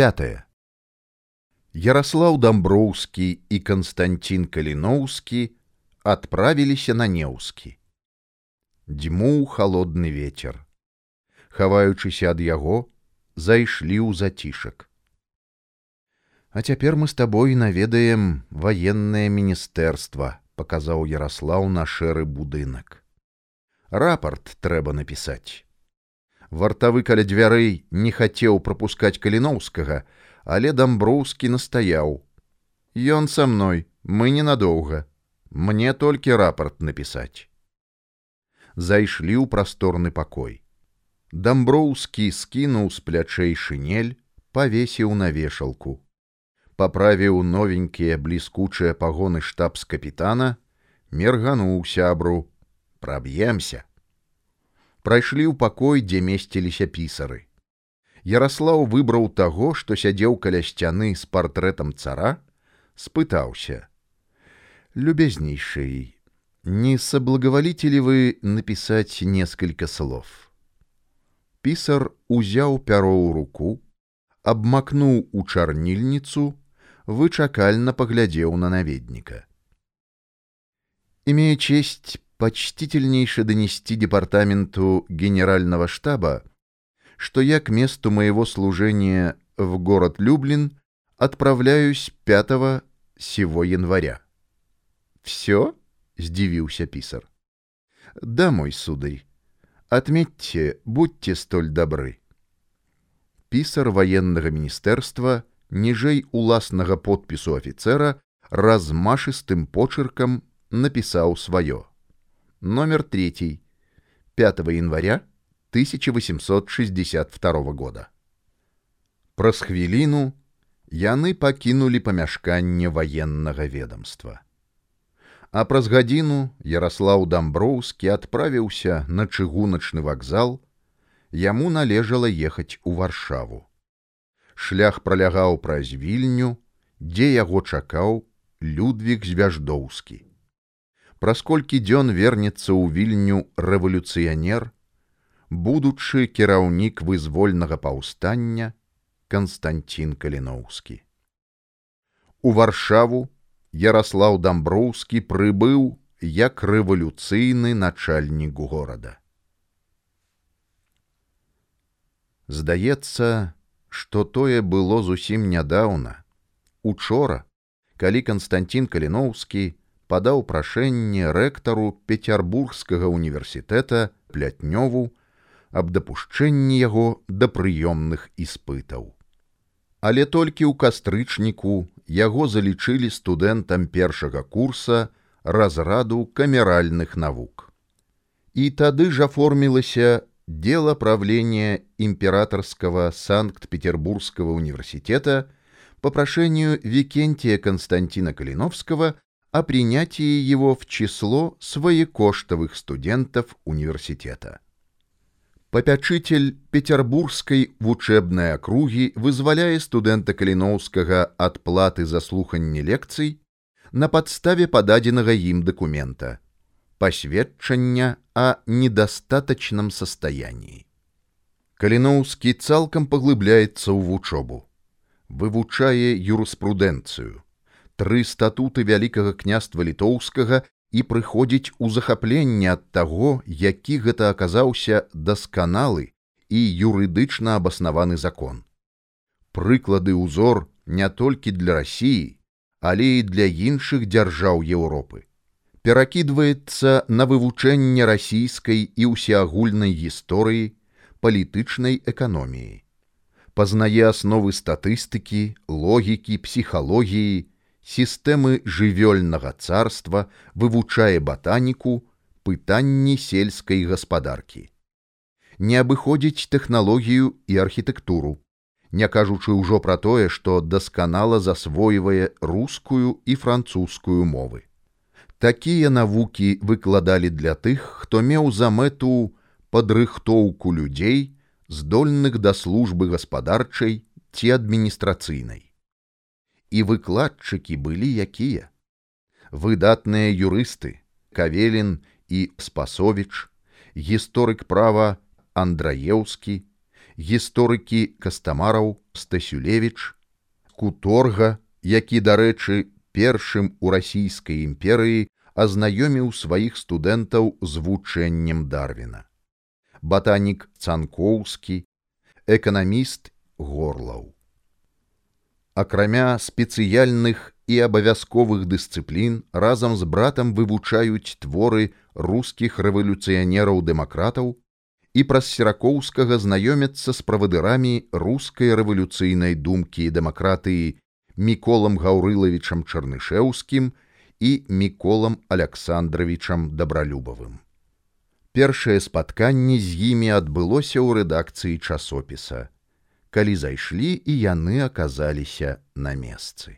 пятое Ярослаў Дамброўскі і Канстантин Каліноўскі адправіліся на неўскі. Дзьмуў холодны ветер. Хаваючыся ад яго, зайшлі ў зацішак. А цяпер мы з табой наведаем ваеннае міністэрства, паказаў Ярослаў на шэры будынак. Рапорт трэба напісаць. Вартавы каля дзвярэй не хацеў прапускаць каліноўскага, але дамброўскі настаяў. Ён са мной мы ненадоўга. Мне толькі рапорт напісаць зайшлі ў прасторны пакой. Дамброўскі скінуў з плячэй шынель павесіў на вешалку. Паправіў новенькія бліскучыя пагоны штабс капітана мергануў сябру. Праб'емся прайшлі ў пакой дзе месціліся пісары Ярослаў выбраў таго, што сядзеў каля сцяны з партрэтам цара, спытаўся: « Любезнейший, не соблаговолите ли вы написать несколько слов? Писар узяў пяро ў руку, абмакнуў у чарнільніцу, вычакальна паглядзеў на наведніка. Имея честь почтительнейше донести департаменту генерального штаба, что я к месту моего служения в город Люблин отправляюсь 5 сего января. Все? сдивился писар. Да, мой сударь. Отметьте, будьте столь добры. Писар военного министерства ніжэй уласнага подпісу офіцера размашыстым почеркам напісаў сваё. Номер 3 5 января 1862 года. Праз хвіліну яны пакінулі памяшканне ваеннага ведомства. А праз гадзіну Ярослаў Дамброўскі адправіўся на чыгуначны вакзал, яму належала ехаць у варшаву. Шлях пролягаў праз вільню, дзе яго чакаў Людвік звяждоўскі. Праз колькі дзён вернецца ў вільню рэвалюцыянер, будучы кіраўнік вызвольнага паўстання Константин Каліноўскі. У варшаву Ярослаў Дамброўскі прыбыў як рэвалюцыйны начальнік горада. Здаецца, што тое было зусім нядаўна. Учора, калі Константин Каліноўскі падаў прашэнне рэктару петербургскага універсітэта плятнёву аб дапушчэнні яго да прыёмных іспытаў. Але толькі ў кастрычніку яго залічылі студэнтам першага курса разраду камеральных навук. І тады ж аформілася дело правления императорского Санкт-Петербургского университета по прошению Викентия Константина Калиновского о принятии его в число своекоштовых студентов университета. Попячитель петербургской вучебной округи вызволяет студента Калиновского от платы за слуханне лекций на подставе подаденного им документа посведчання о недостаточном состоянии. Калиновский цалком поглыбляется в учебу, вывучая юриспруденцию, три статуты Великого княства Литовского і прыходзіць у захапленне ад таго, які гэта аказаўся дасканалы і юрыдычна абаснаваны закон. Прыклады ўзор не толькі для рассіі, але і для іншых дзяржаў Еўропы. Перакідваецца на вывучэнне расійскай і ўсеагульнай гісторыі палітычнай эканоміі. Пазнае асновы статыстыкі, логікі, псіхалогіі, сістэмы жывёльнага царства вывучае батаніку пытанні сельскай гаспадаркі. Не абыходзіць тэхналогію і архітэктуру, не кажучы ўжо пра тое, што дасканала засвойвае рускую і французскую мовы. Такія навукі выкладалі для тых, хто меў за мэту падрыхтоўку людзей, здольных да службы гаспадарчай ці адміністрацыйнай і выкладчыкі былі якія? Выдатныя юрысты кавелін і спасовіч гісторык права андраеўскі гісторыкі кастамараў стасюлевич куторга які дарэчы першым у расійскай імперыі азнаёміў сваіх студэнтаў з вучэннем дарвіна. Батанік цанкоўскі эканаміст горлаў акрамя спецыяльных і абавязковых дысцыплін разам з братам вывучаюць творы рускіх рэвалюцыянераў дэмакратаў і праз серакоўскага знаёмяцца з правадырамі рускай рэвалюцыйнай думкі і дэмакратыі міколам гаўрылавічам чарнышеўскім і міколам александровичам дабралюбавым першае спатканне з імі адбылося ў рэдакцыі часопіса калі зайшлі і яны аказаліся на месцы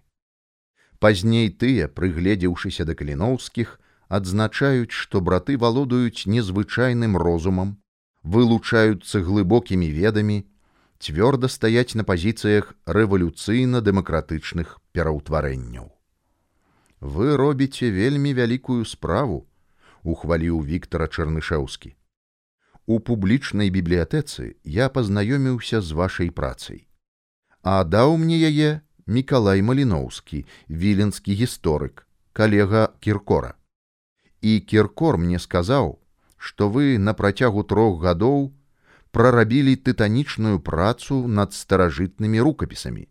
пазней тыя прыгледзеўшыся да каліноўскіх адзначаюць што браты валодаюць незвычайным розумам вылучаюцца глыбокімі ведамі цвёрда стаяць на пазіцыях рэвалюцыйна-дэмакратычных пераўтварэнняў. Вы робіце вельмі вялікую справу, ухваліў Віктора Чарнышеўскі. У публічнай бібліятэцы я пазнаёміўся з вашай працай. А даў мне яе Мікалай Маліноўскі, віленскі гісторык, калега Кіркора. І Кіркор мне сказаў, што вы на працягу трох гадоў прарабілі тытанічную працу над старажытнымі рукапісамі.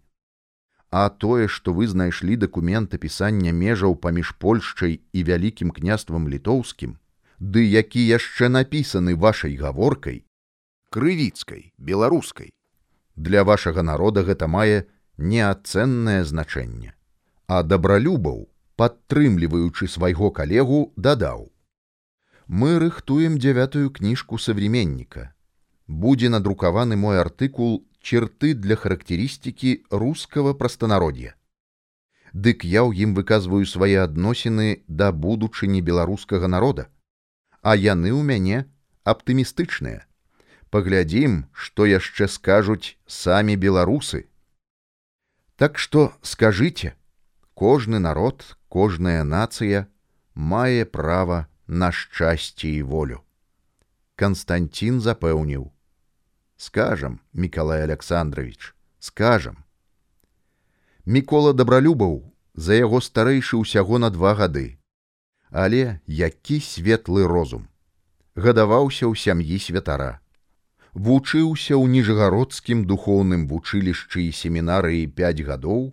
А тое, што вы знайшлі дакумент апісання межаў паміж Польшчай і вялікім княствам літоўскім, ды які яшчэ напісаны вашай гаворкай, крывіцкай, беларускай. Для вашага народа гэта мае неацэннае значэнне. А дабралюбаў, падтрымліваючы свайго калегу, дадаў: мы рыхтуем дзявятую кніжку современника будзе надрукаваны мой артыкул черты для характарыстыкі рускага прастанароддя дык я ў ім выказваю свае адносіны да будучыні беларускага народа а яны ў мяне аптымістычныя паглядзім што яшчэ скажуць самі беларусы так што скажыце кожны народ кожная нацыя мае права на шчасце і волю. Константин запэўніў: скажам, Миколай Александрович, скажам. Мікола дабралюбаў за яго старэйшы ўсяго на два гады, але які светлы розум. Гадаваўся ў сям'і святара. Вучыўся ў ніжгародскім духоўным вучылішчы і семінарыі пяць гадоў,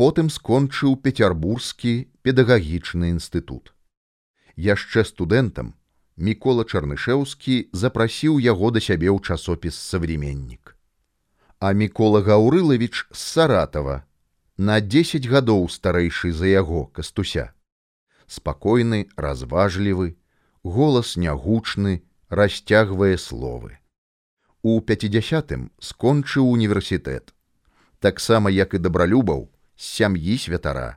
потым скончыў пецярбургскі педагагічны інстытут яшчэ студэнтам мікола чарнышеўскі запрасіў яго да сябе ў часопіс современнік а мікола гаўрылавіч з саратава на десять гадоў старэйшы за яго кастуся спакойны разважлівы голас нягучны расцягвае словы у пятидесятым скончыў універсітэт таксама як і дабралюбаў з сям'і святара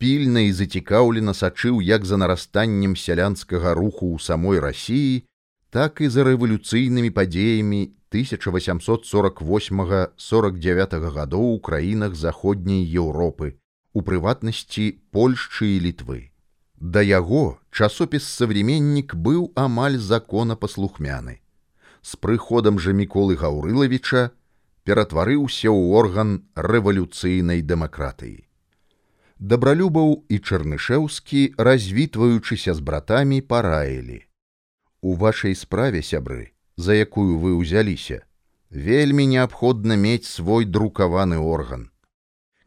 пільна і зацікаўлена сачыў як за нарастаннем сялянскага руху ў самой рассіі, так і за рэвалюцыйнымі падзеямі 1848-49 гадоў у краінах заходняй Еўропы, у прыватнасці Польшчы і літвы. Да яго часопіс современнік быў амаль законапаслухмяны. З прыходам жа міколы Гаўрылавіча ператварыўся ў орган рэвалюцыйнай дэмакратыі. Дабралюбаў і чарнышеўскі, развітваючыся з братамі параілі. У вашай справе сябры, за якую вы ўзяліся, вельмі неабходна мець свой друкаваны орган.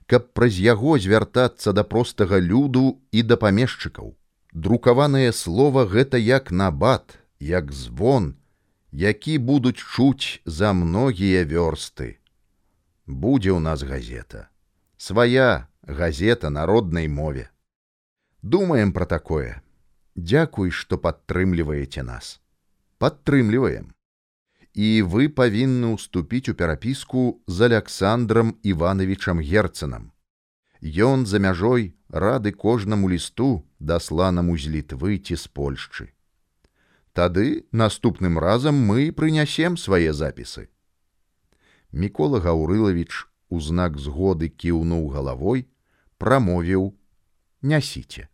Каб праз яго звяртацца да простага люду і да памешчыкаў. Друкаванае слова гэта як набат, як звон, які будуць чуць за многія вёрсты. Будзе ў нас газета. Свая газета народнай мове. Думаем пра такое. Дзякуй, што падтрымліваеце нас. Падтрымліваем. І вы павінны ўступіць у перапіску з Александром Івановичам Герцанам. Ён за мяжой рады кожнаму лісту, дасланаму з літвы ці з Польшчы. Тады наступным разам мы прынясем свае запісы. Мікола Гаўрылавіч у знак згоды кіўнуў галавой, прамовіў: Нясіце.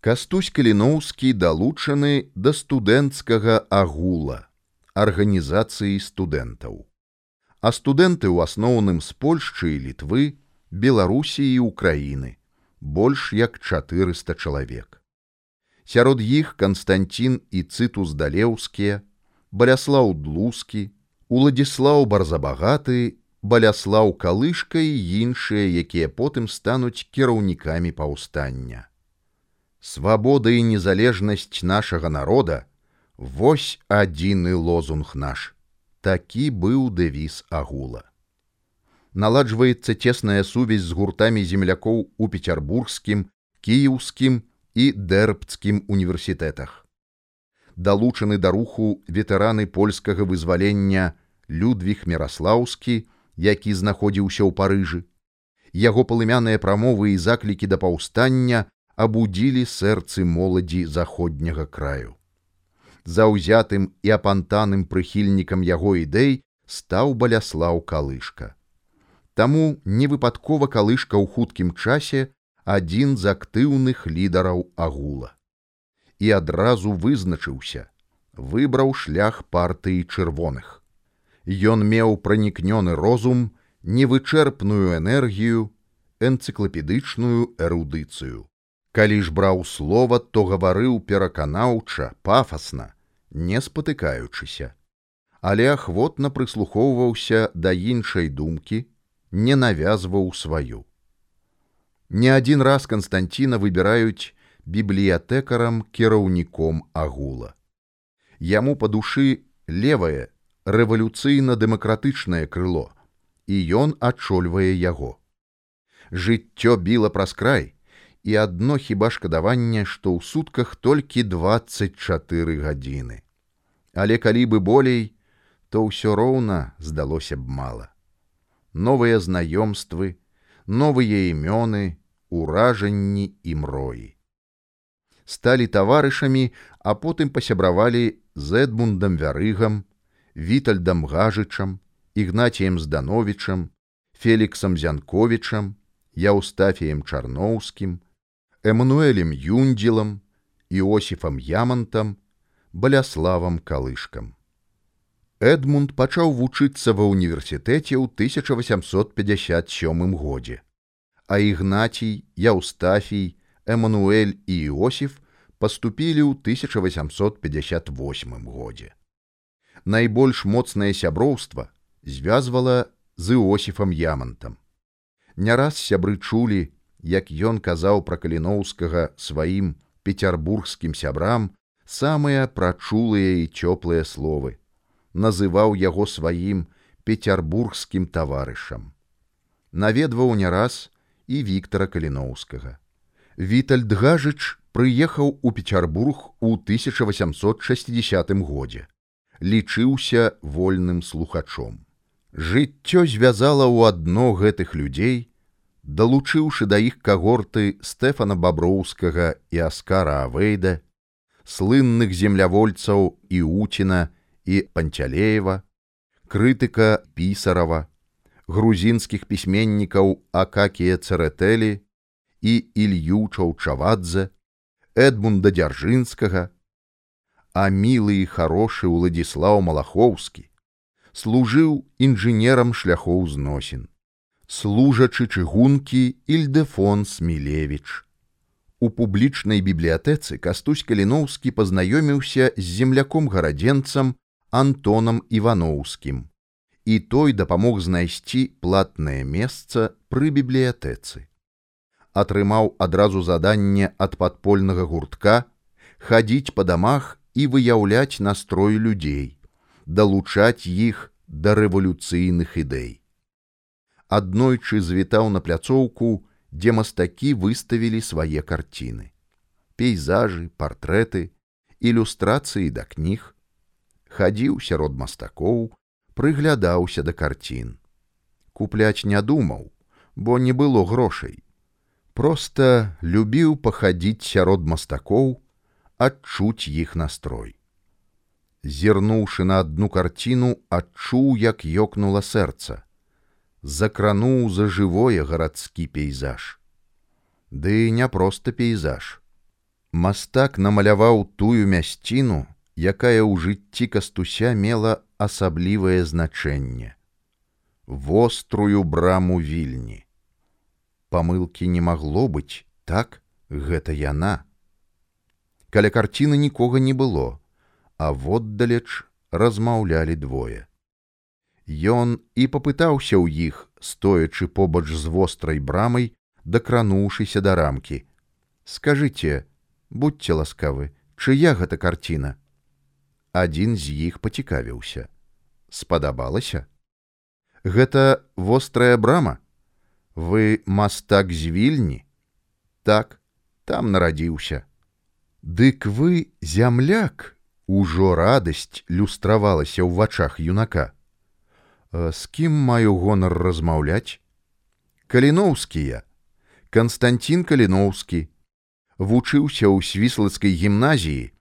Кастусь Каліноўскі далучаны да студэнцкага агула, арганізацыі студэнтаў. А студэнты ў асноўным з Польшчы і літвы, Беларусі і Украіны, больш як 400 чалавек. Сярод іх Канстанцін і цытус далеўскія, баляслаў длускі, уладзіслаў барзабагаты, баляслаў калышка і іншыя, якія потым стануць кіраўнікамі паўстання. Свабода і незалежнасць нашага народа вось адзіны лозунг наш. Такі быў дэвіз агула наладжваецца цесная сувязь з гуртамі землякоў у пецярбургскім, кіеўскім і дэрбцкім універсітэтах. Далучаны да руху ветэраны польскага вызвалення Людвіг Мраслаўскі, які знаходзіўся ў парыжы. Яго палымяныя прамовы і заклікі да паўстання абудзілі сэрцы моладзі заходняга краю. Заўзятым і апантаным прыхільнікам яго ідэй стаў баляслаў калышка. Таму невыпадкова калышка ў хуткім часе адзін з актыўных лідараў агула. І адразу вызначыўся, выбраў шлях партыі чырвоных. Ён меў пранікнёны розум, невычэрпную энергію, энцыклапедычную эрудыцыю. Калі ж браў слова, то гаварыў пераканаўча, пафасна, не спатыкаючыся, але ахвотна прыслухоўваўся да іншай думкі, не навязваў сваю. Не адзін раз Канстанціна выбіраюць бібліятэкарам кіраўніком агула. Яму па душы левае рэвалюцыйна-дэмакратычнае крыло, і ён адчольвае яго. Жыццё біла праз край, і адно хіба шкадаванне, што ў сутках толькі 24 гадзіны. Але калі бы болей, то ўсё роўна здалося б мала новыя знаёмствы, новыя імёны, уражанні і мроі. Сталі таварышамі, а потым пасябравалі з Эдмундам вярыгам, вітальдам гажычам, ігнаціем здановічам, феліксам зянковічам, яўстафіем чарноўскім, эмануэлем юндзілам, іосифам ямантам, баляславам калышкам. Эдмунд пачаў вучыцца ва ўніверсітэце ў 1857 годзе. А ігнацій, Яўстафій, Эмануэль і Іосиф паступілі ў 1858 годзе. Найбольш моцнае сяброўства звязвала з Іосифам Ямантам. Не раз сябры чулі, як ён казаў пра каліноўскага сваім пецярбургскім сябрам самыя прачулыя і цёплыя словы называў яго сваім пецярбургскім таварышам. Наведваў не раз і Віктора Каліноўскага. Вітальд Гажыч прыехаў у Пецярбург у 1860 годзе. Лічыўся вольным слухачом. Жыццё звязала ў адно гэтых людзей, далучыўшы да іх кагорты Стэфана Баброўскага і Аскара Авейда, слынных землявольцаў і Уціна, і панцялеева, крытыка пісарава, грузінскіх пісьменнікаў Акакія царэтэлі і Ілью Чаўчавадзе, Эдмунда дзяржынскага, а мілы і харошы Уладзіслаў Малахоўскі служыў інжынерам шляхоў зносін, служачы чыгункі Ільдэфон Смілевіч. У публічнай бібліятэцы Кастусь Каліноўскі пазнаёміўся з земляком гарадзенцам Антонам Іваноўскім. І той дапамог знайсці платнае месца пры бібліятэцы. Атрымаў адразу заданне ад падпольнага гуртка хадзіць па дамах і выяўляць настрой людзей, далучаць іх да рэвалюцыйных ідэй. Аднойчы звітаў на пляцоўку, дзе мастакі выставілі свае карціны. Пейзажы, партрэты, ілюстрацыі да кніг, хадзіў сярод мастакоў, прыглядаўся да карцін. Купляць не думаў, бо не было грошай. Проста любіў пахадзіць сярод мастакоў, адчуць іх настрой. Зірнуўшы на адну карціну, адчуў, як ёкнула сэрца. Закрануў за жывое гарадскі пейзаж. Ды не проста пейзаж. Мастак намаляваў тую мясціну, якая ў жыцці кастуся мела асаблівае значэнне вострую браму вільні памылкі не магло быць так гэта яна каля карціны нікога не было а воддалеч размаўлялі двое Ён і папытаўся ў іх стоячы побач з вострай брамай дакрануўшыся да рамкі. Скажыце будьце ласкавы чыя гэта карціна? Адзін з іх пацікавіўся. Спадабалася? Гэта вострая брама? Вы мастак з вільні? Так там нарадзіўся дык вы зямляк! Ужо радасць люстравалася ў вачах юнака з кім маю гонар размаўляць? Каліноўскія. Константин каліноўскі. Вучыўся ў свіслацкай гімназіі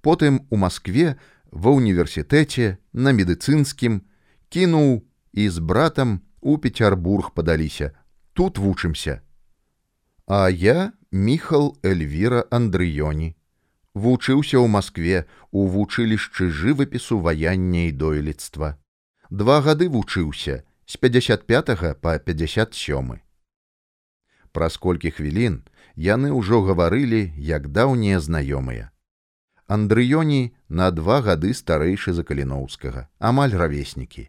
потым у Маскве ва ўніверсітэце на медыцынскім кінуў і з братам у Петербург падаліся. Тут вучымся. А я міхал эльвіра андрыёні. Вучыўся ў Маскве у вучылішчы жывапісу ваяння і дойлідства два гады вучыўся з 55 по 57 праз колькі хвілін яны ўжо гаварылі як даўнія знаёмыя. Андрыёні на два гады старэйшы за каліноўскага амаль равеснікі.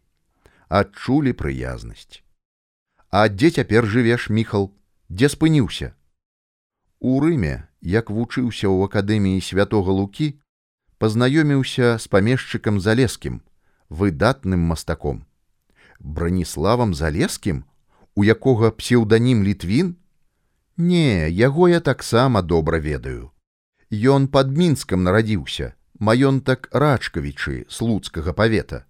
Адчулі прыязнасць. А дзе цяпер жывеш міхал? Дзе спыніўся? У рыме як вучыўся ў акадэміі святого лукі пазнаёміўся з памешчыкам залескім выдатным мастаком. Браніславам залескім у якога псеўданім літвін? Не яго я таксама добра ведаю. Ён пад мінскам нарадзіўся маёнтак рачкавічы слуцкага павета.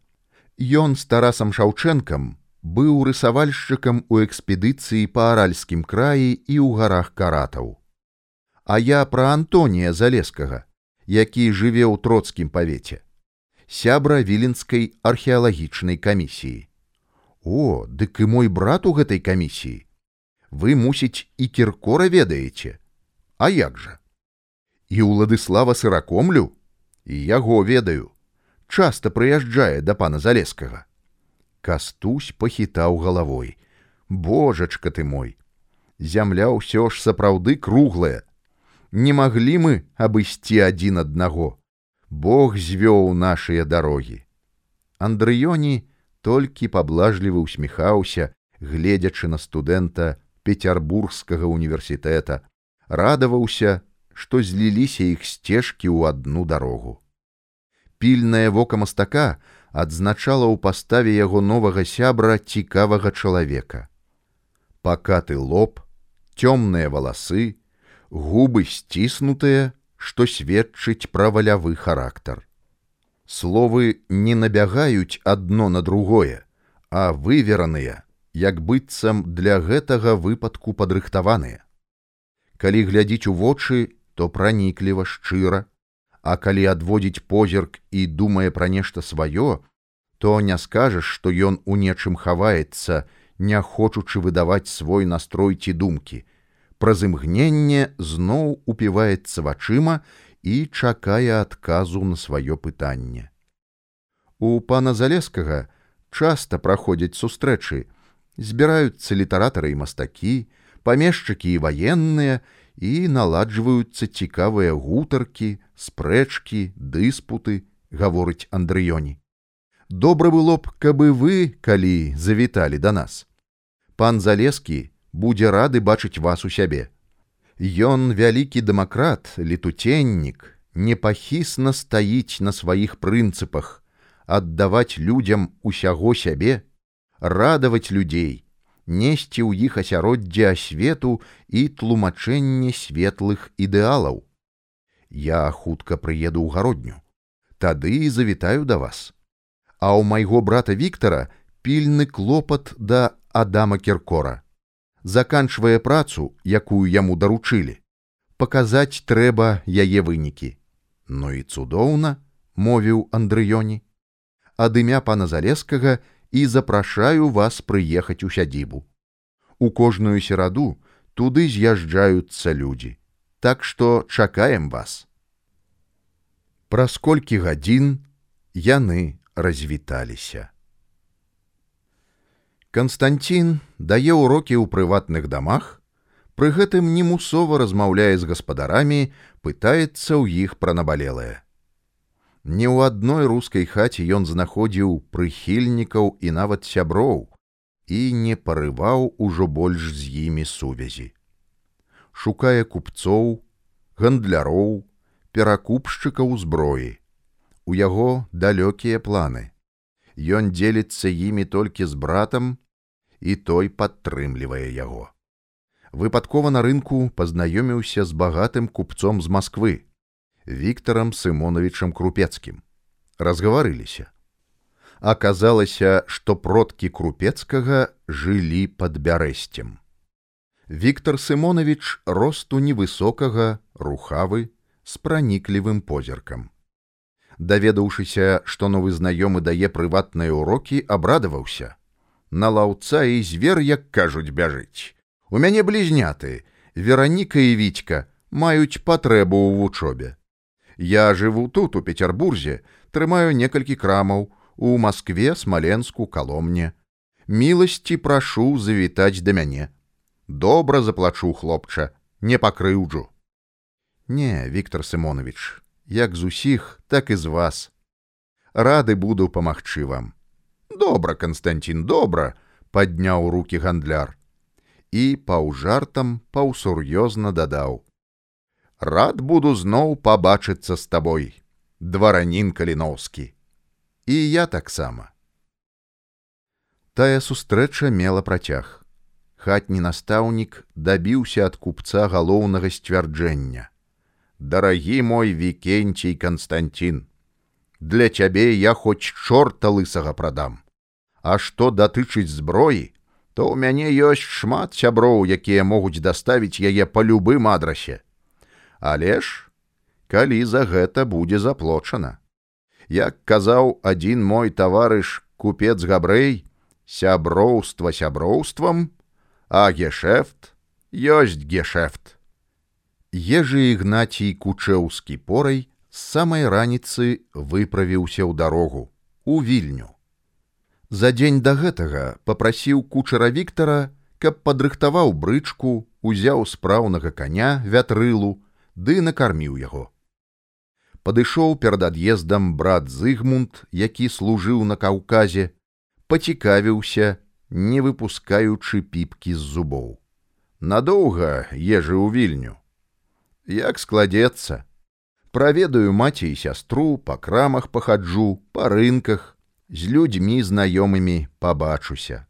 Ён з тарасам шаўчэнкам быў рысавальшчыкам у экспедыцыі па аральскім краі і ў гарах каратаў. А я пра антонія залескага які жыве ў троцкім павеце сябра віленскай археалагічнай камісіі. О дык і мой брат у гэтай камісіі. Вы мусіць і кіркора ведаеце. А як жа? І ўладыслава сыракомлю? І яго ведаю. Часта прыязджае да пана залескага. Кастусь пахітаў галавой. Божачка ты мой! Зямля ўсё ж сапраўды круглая. Не маглі мы абысці адзін аднаго. Бог звёў нашыя дарогі. Андрыёні толькі паблажлівы усміхаўся, гледзячы на студэнта петербургскага універсітэта, радаваўся, што зліліся іх сцежкі ў адну дарогу. Пільнае вока мастака адзначала ў паставе яго новага сябра цікавага чалавека. Пакаты лоб, цёмныя валасы, губы сціснутыя, што сведчыць пра валявы характар. Словы не набягаюць адно на другое, а вывераныя, як быццам для гэтага выпадку падрыхтаваныя. Калі глядзіць у вочы, то пранікліва шчыра, а калі адводзіць позірк і думае пра нешта сваё, то не скажаш, што ён у нечым хаваецца, не хочучы выдаваць свой настрой ці думкі, праз імгненне зноў упіваецца вачыма і чакае адказу на сваё пытанне. У пана залескага часта праходзяць сустрэчы, збіраюцца літаратары і мастакі, памешчыкі і ваенныя і наладжваюцца цікавыя гутаркі, спрэчкі, дыспуты, гаворыць Андрыёні. Добра было б, каб і вы, калі завіталі да нас. Пан залескі будзе рады бачыць вас у сябе. Ён вялікі дэмакрат, летуценнік, непахісна стаіць на сваіх прынцыпах, аддаваць людзям усяго сябе, радаваць людзей, несці ў іх асяроддзе асвету і тлумачэнне светлых ідэалаў. Я хутка прыеду ў гародню. Тады і завітаю да вас. А ў майго брата Віктара пільны клопат да Адама Кіркора заканчвае працу, якую яму даручылі. Паказаць трэба яе вынікі. Ну і цудоўна, мовіў Андрыёні. Ад імя пана залескага і запрашаю вас прыехаць у сядзібу. У кожную сераду туды з'язджаюцца людзі. Так што чакаем вас. Праз колькі гадзін яны развіталіся. Канстанцін дае ўрокі ў прыватных дамах, пры гэтым немусова размаўляе з гаспадарамі, пытаецца ў іх пра набалелае. Не ў адной рускай хаце ён знаходзіў прыхільнікаў і нават сяброў і не парываў ужо больш з імі сувязі. Шукае купцоў, гандляроў, перакупшчыкаў зброі. У яго далёкія планы. Ён дзеліцца імі толькі з братам, і той падтрымлівае яго выпадкова на рынку пазнаёміўся з багатым купцом з Масквы, Віктором Сымоновичем Крупецкім. Разгаварыліся. Аказалася, што продкі крупецкага жылі пад бярэсцем. Віктор Сымонович росту невысокага, рухавы, з праніклівым позіркам. Даведаўшыся, што новы знаёмы дае прыватныя ўрокі, абрадаваўся. На лаўца і звер, як кажуць, бяжыць. У мяне блізняты, Вераніка і Вітька маюць патрэбу ў вучобе. Я жыву тут, у Петербурзе, трымаю некалькі крамаў у Маскве, смаленску, каломне. Міласці прашу завітаць да мяне. Добра заплачу хлопча, не пакрыўджу. Не, Віктор Сымонович, як з усіх, так і з вас. Рады буду памагчы вам. Добра, Константин, добра, падняў руки гандляр і паўжартам паўсур'ёзна дадаў: « Рад буду зноў пабачыцца з табой, дваранін каліноўскі. І я таксама. Тая сустрэча мела працяг. Хатні настаўнік дабіўся ад купца галоўнага сцвярджэння. Дарагі мой вікенцій Константин, Для цябе я хоць чорта лысага прадам. А што датычыць зброі, то ў мяне ёсць шмат сяброў, якія могуць даставіць яе па любым адрасе. Але ж, калі за гэта будзе заплочана. Як казаў адзін мой таварыш купец габрэй, сяброўства сяброўствам, а гешэфт ёсць гешэфт. Ежы ігнацій кучэўскі порай з самай раніцы выправіўся ў дарогу у вільню. За дзень да гэтага попрасіў кучара Віктора, каб падрыхтаваў брычку, узяў спраўнага коня вятрылу ды накарміў яго. Падышоў перад ад'ездам брат Зыгмунд, які служыў на каўказе, пацікавіўся, не выпускаючы піпкі з зубоў. Надоўга ежы ў вільню. Як складзецца, праведаю маці і сястру, па крамах пахаджу, па рынках, з людзьмі знаёмымі пабачуся.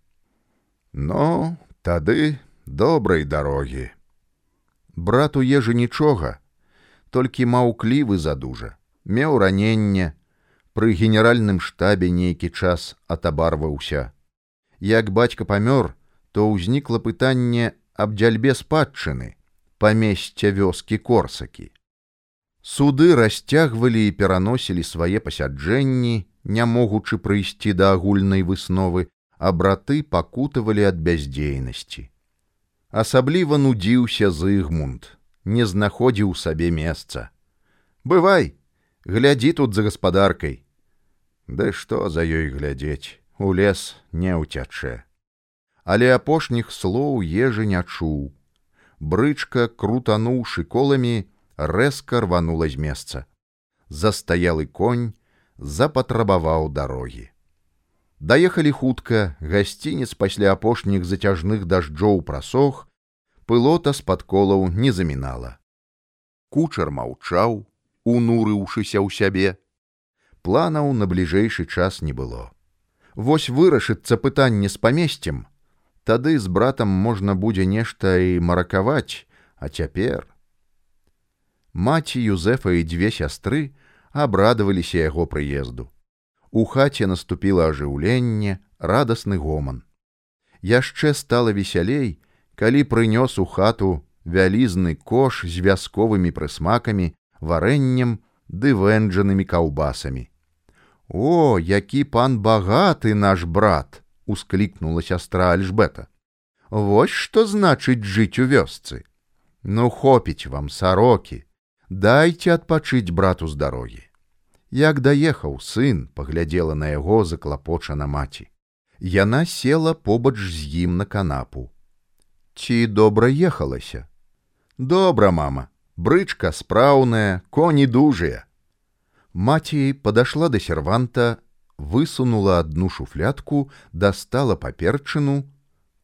Но тады добрай дарогі. Брату ежы нічога, толькі маўклівы задужа, меў раненне, пры генеральным штабе нейкі час атабарваўся. Як бацька памёр, то ўзнікла пытанне аб дзяльбе спадчыны, памесця вёскі корсакі. Суды расцягвалі і пераносілі свае пасяджэнні, не могучы прыйсці да агульнай высновы, а браты пакутавалі ад бяздзейнасці. Асабліва нудзіўся Зыгмунд, не знаходзіў сабе месца. Бывай, глядзі тут за гаспадаркай. Ды што за ёй глядзець, у лес не ўцячэ. Але апошніх слоў ежы не чуў. Брычка, крутануўшы коламі, рэзка рванула з месца. Застаялы конь, запатрабаваў дарогі. Даехалі хутка, гасцінец пасля апошніх зацяжных дажджоў прасох, пылота з-пад колаў не замінала. Кучар маўчаў, унурыўшыся ў сябе. Планаў на бліжэйшы час не было. Вось вырашыцца пытанне з памесцем, тады з братам можна будзе нешта і маракаваць, а цяпер. Маці Юзефа і дзве сястры, абрадаваліся яго прыезду. У хаце наступіла ажыўленне, радасны гоман. Яшчэ стала весялей, калі прынёс у хату вялізны кош з вясковымі прысмакамі, варэннем ды вэнджанымі каўбасамі. О, які пан багаты наш брат! — усклікнула сястра Альжбета. Вось што значыць жыць у вёсцы. Ну хопіць вам сарокі, дайце адпачыць брату з дарогі. Як даехаў сын, паглядзела на яго заклапочана маці. Яна села побач з ім на канапу. Ці добра ехалася. Добра, мама, брычка спраўная, коні дужыя. Маці падашла да серванта, высунула одну шуфлятку, дастала паперчыну,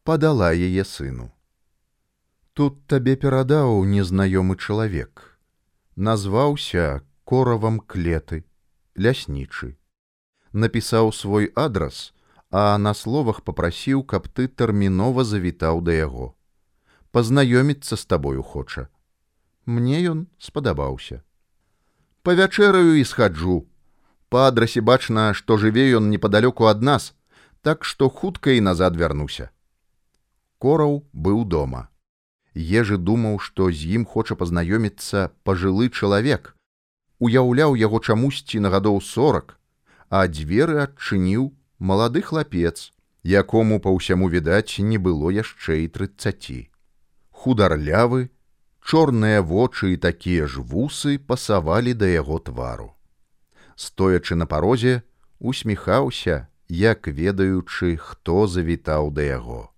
падала яе сыну. Тут табе перадаў незнаёмы чалавек. Назваўся коравам клеты, ляснічы. Напісаў свой адрас, а на словах попрасіў, каб ты тэрмінова завітаў да яго. Пазнаёміцца з табою хоча. Мне ён спадабаўся. Павячэраю і схаджу. Па адрасе бачна, што жыве ён непадалёку ад нас, так што хутка і назад вярнуся. Кораў быў дома. Ежы думаў, што з ім хоча пазнаёміцца пажылы чалавек. Уяўляў яго чамусьці на гадоў сорак, а дзверы адчыніў малады хлапец, якому па ўсяму відаць не было яшчэ і трыццаці. Хударлявы, чорныя вочы і такія ж вусы пасавалі да яго твару. Стоячы на парозе, усміхаўся, як ведаючы, хто завітаў да яго.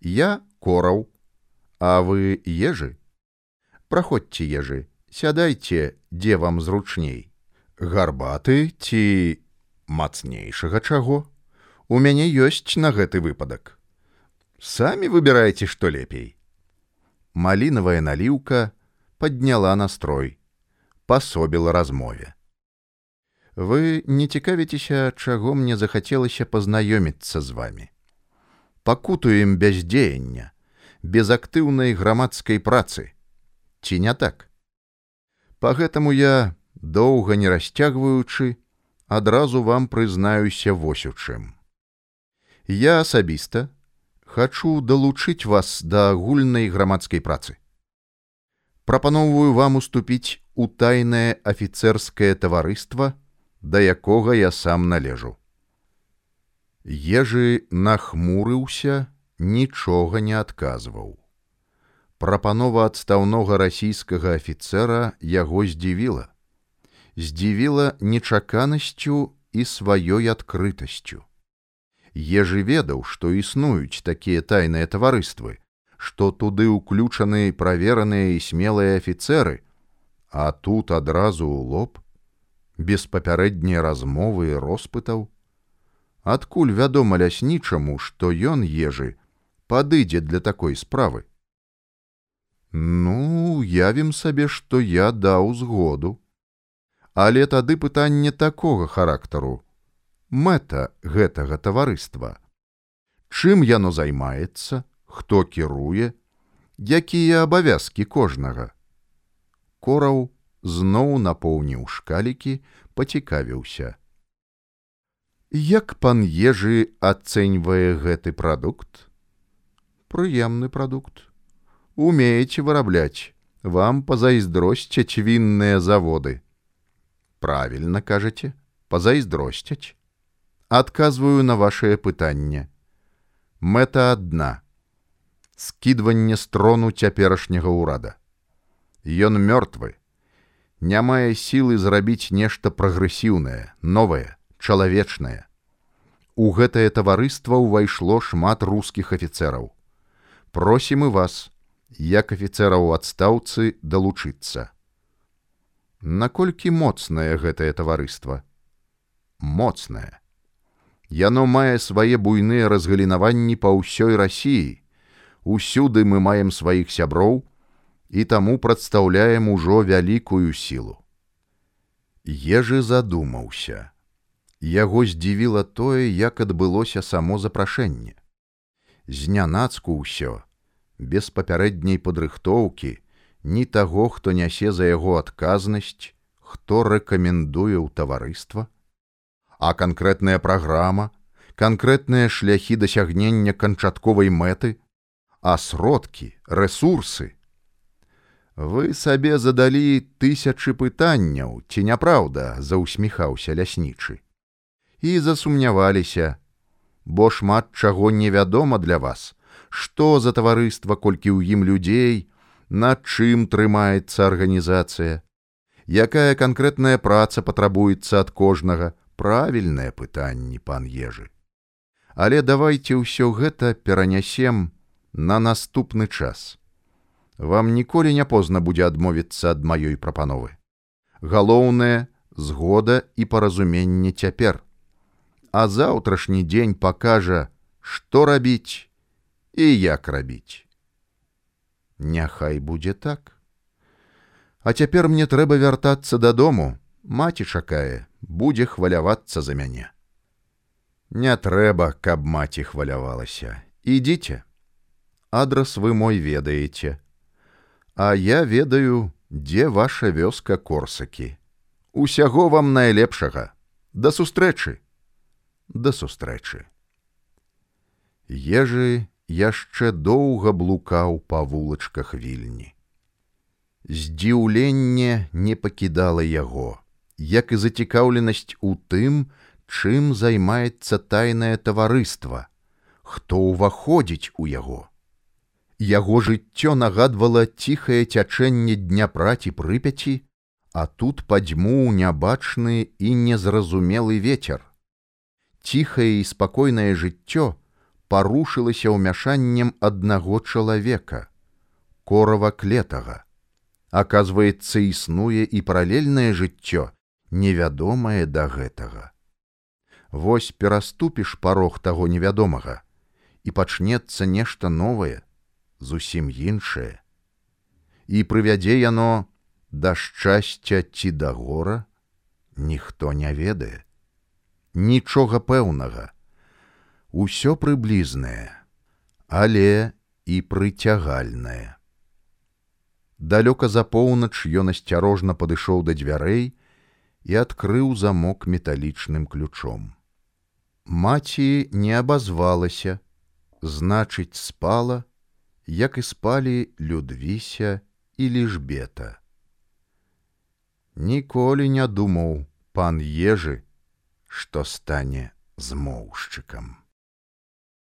Я кораў, а вы ежы? Праходзьце ежы, сядайце, дзе вам зручней. Гарбаты ці мацнейшага чаго? У мяне ёсць на гэты выпадак. Самі выбірайце што лепей. Малінавая наліўка подняла настрой пасобіла размове. Вы не цікавіцеся чаго мне захацелася пазнаёміцца з вами пакутуем бяздзеяння без актыўнай грамадскай працы ці не так по гэтаму я доўга не расцягваючы адразу вам прызнаюся вось у чым. Я асабіста хачу далучыць вас да агульнай грамадскай працы. Прапаноўваю вам уступіць у тайнае афіцэрскае таварыства, да якога я сам належу. Ежы нахмурыўся, нічога не адказваў. Прапанова адстаўнога расійскага афіцэра яго здзівіла здзівіла нечаканасцю і сваёй адкрытасцю. Ежы ведаў, што існуюць такія тайныя таварыствы, што туды ўключаны правераныя і смелыя афіцэры, а тут адразу ў лоб, без папярэдняй размовы і роспытаў, адкуль вядома ляснічаму, што ён ежы падыдзе для такой справы. Ну, явім сабе, што я даў згоду. Але тады пытанне такога характару. Мэта гэтага таварыства. Чым яно займаецца хто кіруе якія абавязкі кожнага? Кораў зноў напоўніў шкалікі пацікавіўся. Як пан ежы ацэньвае гэты прадукт прыемны прадукт умееце вырабляць вам пазайздросцяць вінныя заводы. Правильно кажаце пазайздросцяць адказваю на вашее пытанне мэта адна скідванне строну цяперашняга ўрада ён мёртвы не мае сілы зрабіць нешта прагрэсіўнае новае чалавечнае у гэтае таварыства ўвайшло шмат рускіх афіцэраў просім і вас як афіцэраў адстаўцы далучыцца. Наколькі моцнае гэтае таварыства? Моцнае. Яно мае свае буйныя разгалінаванні па ўсёй рассіі усюды мы маем сваіх сяброў і таму прадстаўляем ужо вялікую сілу. Ежы задумаўся. Яго здзівіла тое як адбылося само запрашэнне знянацку ўсё без папярэдняй падрыхтоўкі ні таго, хто нясе за яго адказнасць, хто рэкамендуе ў таварыства, а канкрэтная праграма, канкрэтныя шляхі дасягнення канчатковай мэты, а сродкі, рэсурсы. Вы сабе задалі тысячы пытанняў, ці няпраўда, заўсміхаўся ляснічы. І засумняваліся, бо шмат чаго невядома для вас, што за таварыства, колькі ў ім людзей, на чым трымаецца арганізацыя, якая канкрэтная праца патрабуецца ад кожнага? Правільнае пытанні пан ежы. Але давайте ўсё гэта перанясем на наступны час. Вам ніколі не позна будзе адмовіцца ад маёй прапановы. Галоўнае згода і паразуменне цяпер а заўтрашні дзень пакажа што рабіць і як рабіць няхай будзе так А цяпер мне трэба вяртацца дадому. Маці чакае, будзе хвалявацца за мяне. Не трэба, каб маці хвалявалася. Ідзіце. Адрас вы мой ведаеце. А я ведаю, дзе ваша вёска корсакі. Усяго вам найлепшага. Да сустрэчы. Да сустрэчы. Ежы яшчэ доўга блукаў па вулачках вільні. Здзіўленне не пакідала яго, як і зацікаўленасць у тым, чым займаецца тайнае таварыства, хто ўваходзіць у яго. Яго жыццё нагадвала ціхае цячэнне дняпра ці прыпяці, а тут падзьму нябачны і незразумелы ветер. Ціхае і спакойнае жыццё парушылася ўмяшаннем аднаго чалавека, корава клетага. Аказваецца існуе і паралельнае жыццё невядомае да гэтага. Вось пераступіш парог таго невядомага і пачнецца нешта новае зусім іншае. І прывядзе яно да шчасця ці да гора ніхто не ведае нічога пэўнага усё прыблізнае але і прыцягальнае Далёка за поўнач ён асцярожна падышоў да дзвярэй і адкрыў замок металічным ключом. Маці не абазвалася, значыць, спала, як і спалі людвіся і лішбета. Ніколі не думаў пан ежы, што стане змоўшчыкам.